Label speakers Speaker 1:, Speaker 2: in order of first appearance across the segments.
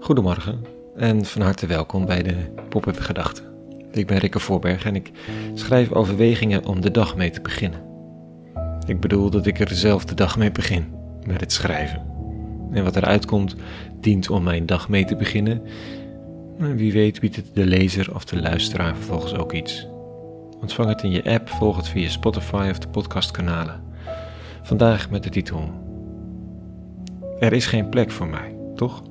Speaker 1: Goedemorgen en van harte welkom bij de Pop-up Gedachten. Ik ben Rikke Voorberg en ik schrijf overwegingen om de dag mee te beginnen. Ik bedoel dat ik er zelf de dag mee begin, met het schrijven. En wat eruit komt, dient om mijn dag mee te beginnen. Wie weet biedt het de lezer of de luisteraar vervolgens ook iets. Ontvang het in je app, volg het via Spotify of de podcastkanalen. Vandaag met de titel Er is geen plek voor mij, toch?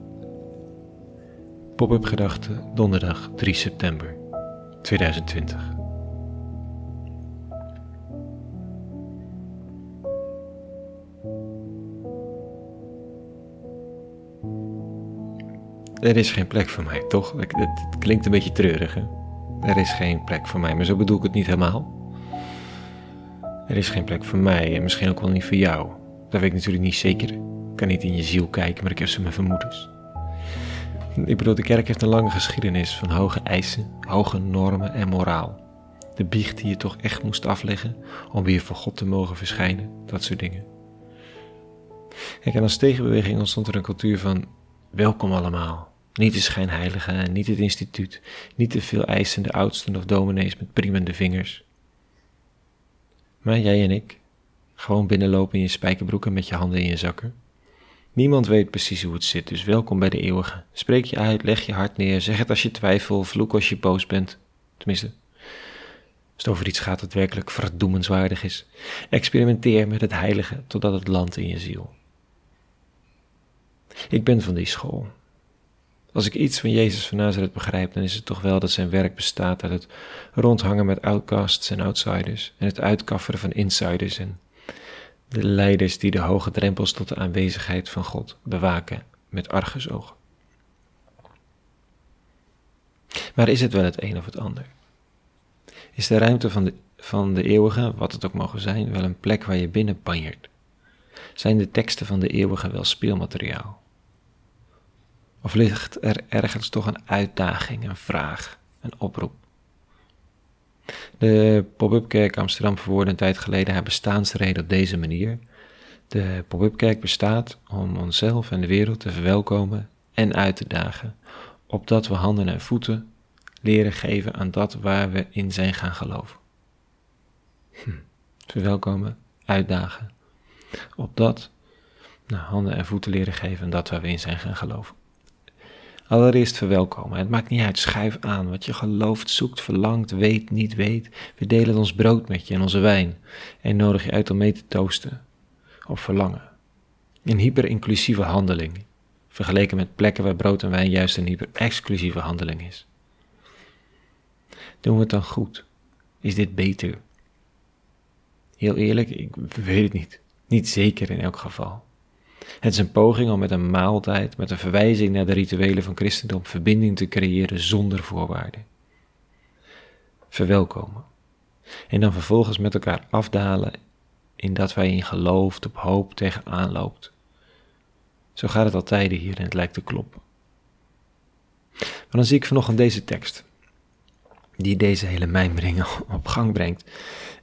Speaker 1: Pop-up gedachte, donderdag 3 september 2020. Er is geen plek voor mij, toch? Het, klinkt een beetje treurig, hè? Er is geen plek voor mij, maar zo bedoel ik het niet helemaal. Er is geen plek voor mij en misschien ook wel niet voor jou. Dat weet ik natuurlijk niet zeker. Ik kan niet in je ziel kijken, maar ik heb ze mijn vermoedens. Ik bedoel, de kerk heeft een lange geschiedenis van hoge eisen, hoge normen en moraal. De biecht die je toch echt moest afleggen om weer voor God te mogen verschijnen, dat soort dingen. Kijk, en als tegenbeweging ontstond er een cultuur van welkom allemaal. Niet de schijnheilige niet het instituut, niet te veel eisende oudsten of dominees met priemende vingers. Maar jij en ik, gewoon binnenlopen in je spijkerbroek en met je handen in je zakken. Niemand weet precies hoe het zit, dus welkom bij de eeuwige. Spreek je uit, leg je hart neer, zeg het als je twijfelt, vloek als je boos bent. Tenminste, als het over iets gaat dat werkelijk verdoemenswaardig is. Experimenteer met het heilige totdat het landt in je ziel. Ik ben van die school. Als ik iets van Jezus van Nazareth begrijp, dan is het toch wel dat zijn werk bestaat uit het rondhangen met outcasts en outsiders en het uitkafferen van insiders en de leiders die de hoge drempels tot de aanwezigheid van God bewaken met argusogen. Maar is het wel het een of het ander? Is de ruimte van de, van de eeuwige, wat het ook mogen zijn, wel een plek waar je binnen banjert? Zijn de teksten van de eeuwige wel speelmateriaal? Of ligt er ergens toch een uitdaging, een vraag, een oproep? De Pop-up Kerk Amsterdam verwoordde een tijd geleden haar bestaansreden op deze manier. De Pop-up Kerk bestaat om onszelf en de wereld te verwelkomen en uit te dagen, opdat we handen en voeten leren geven aan dat waar we in zijn gaan geloven. Hm. Verwelkomen, uitdagen, opdat nou, handen en voeten leren geven aan dat waar we in zijn gaan geloven. Allereerst verwelkomen. Het maakt niet uit, schuif aan. Wat je gelooft, zoekt, verlangt, weet, niet weet. We delen ons brood met je en onze wijn. En nodig je uit om mee te toosten. Op verlangen. Een hyper-inclusieve handeling. Vergeleken met plekken waar brood en wijn juist een hyper-exclusieve handeling is. Doen we het dan goed? Is dit beter? Heel eerlijk, ik weet het niet. Niet zeker in elk geval. Het is een poging om met een maaltijd, met een verwijzing naar de rituelen van christendom, verbinding te creëren zonder voorwaarden. Verwelkomen. En dan vervolgens met elkaar afdalen in dat wij in geloof, op hoop tegenaan loopt. Zo gaat het altijd hier en het lijkt te kloppen. Maar dan zie ik vanochtend deze tekst, die deze hele mijmering op gang brengt.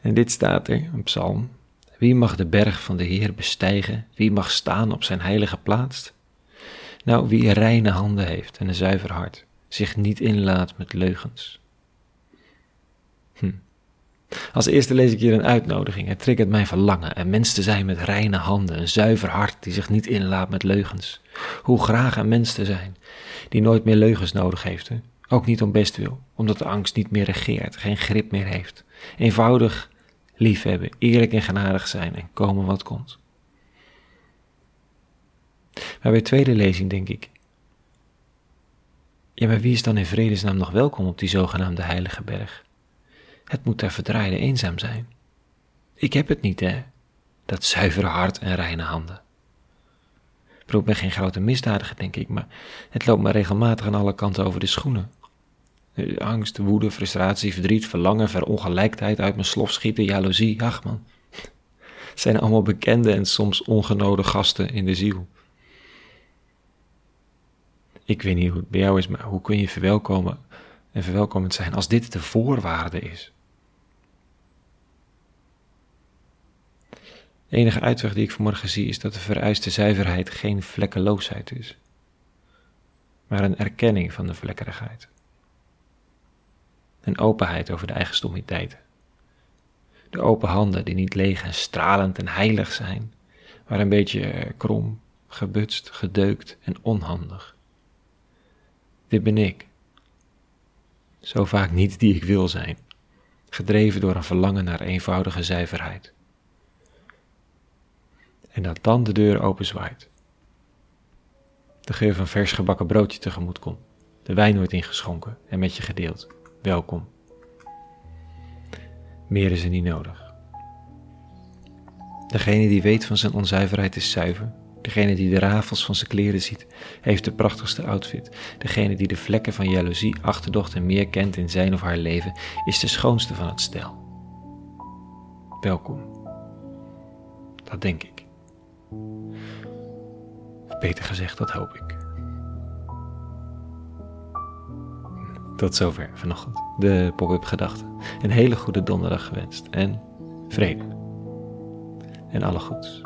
Speaker 1: En dit staat er, een psalm, wie mag de berg van de Heer bestijgen? Wie mag staan op zijn heilige plaats? Nou, wie reine handen heeft en een zuiver hart, zich niet inlaat met leugens. Hm. Als eerste lees ik hier een uitnodiging. Het triggert mijn verlangen een mens te zijn met reine handen, een zuiver hart die zich niet inlaat met leugens. Hoe graag een mens te zijn die nooit meer leugens nodig heeft. Hè? Ook niet om best wil, omdat de angst niet meer regeert, geen grip meer heeft. Eenvoudig liefhebben, eerlijk en genadig zijn en komen wat komt. Maar bij tweede lezing denk ik, ja, maar wie is dan in vredesnaam nog welkom op die zogenaamde heilige berg? Het moet daar verdraaide eenzaam zijn. Ik heb het niet, hè, dat zuivere hart en reine handen. Ik ben geen grote misdadiger, denk ik, maar het loopt me regelmatig aan alle kanten over de schoenen. Angst, woede, frustratie, verdriet, verlangen, verongelijkheid, uit mijn slof schieten, jaloezie, ach man. Het zijn allemaal bekende en soms ongenode gasten in de ziel. Ik weet niet hoe het bij jou is, maar hoe kun je verwelkomen en verwelkomend zijn als dit de voorwaarde is? De enige uitweg die ik vanmorgen zie is dat de vereiste zuiverheid geen vlekkeloosheid is, maar een erkenning van de vlekkerigheid. Een openheid over de eigen stommiteiten. De open handen die niet leeg en stralend en heilig zijn, maar een beetje krom, gebutst, gedeukt en onhandig. Dit ben ik. Zo vaak niet die ik wil zijn, gedreven door een verlangen naar eenvoudige zuiverheid. En dat dan de deur openzwaait. De geur van vers gebakken broodje tegemoet komt, de wijn wordt ingeschonken en met je gedeeld. Welkom. Meer is er niet nodig. Degene die weet van zijn onzuiverheid is zuiver. Degene die de rafels van zijn kleren ziet, heeft de prachtigste outfit. Degene die de vlekken van jaloezie, achterdocht en meer kent in zijn of haar leven, is de schoonste van het stel. Welkom. Dat denk ik. Of beter gezegd, dat hoop ik. Tot zover vanochtend. De pop-up gedachten. Een hele goede donderdag gewenst. En vrede. En alle goeds.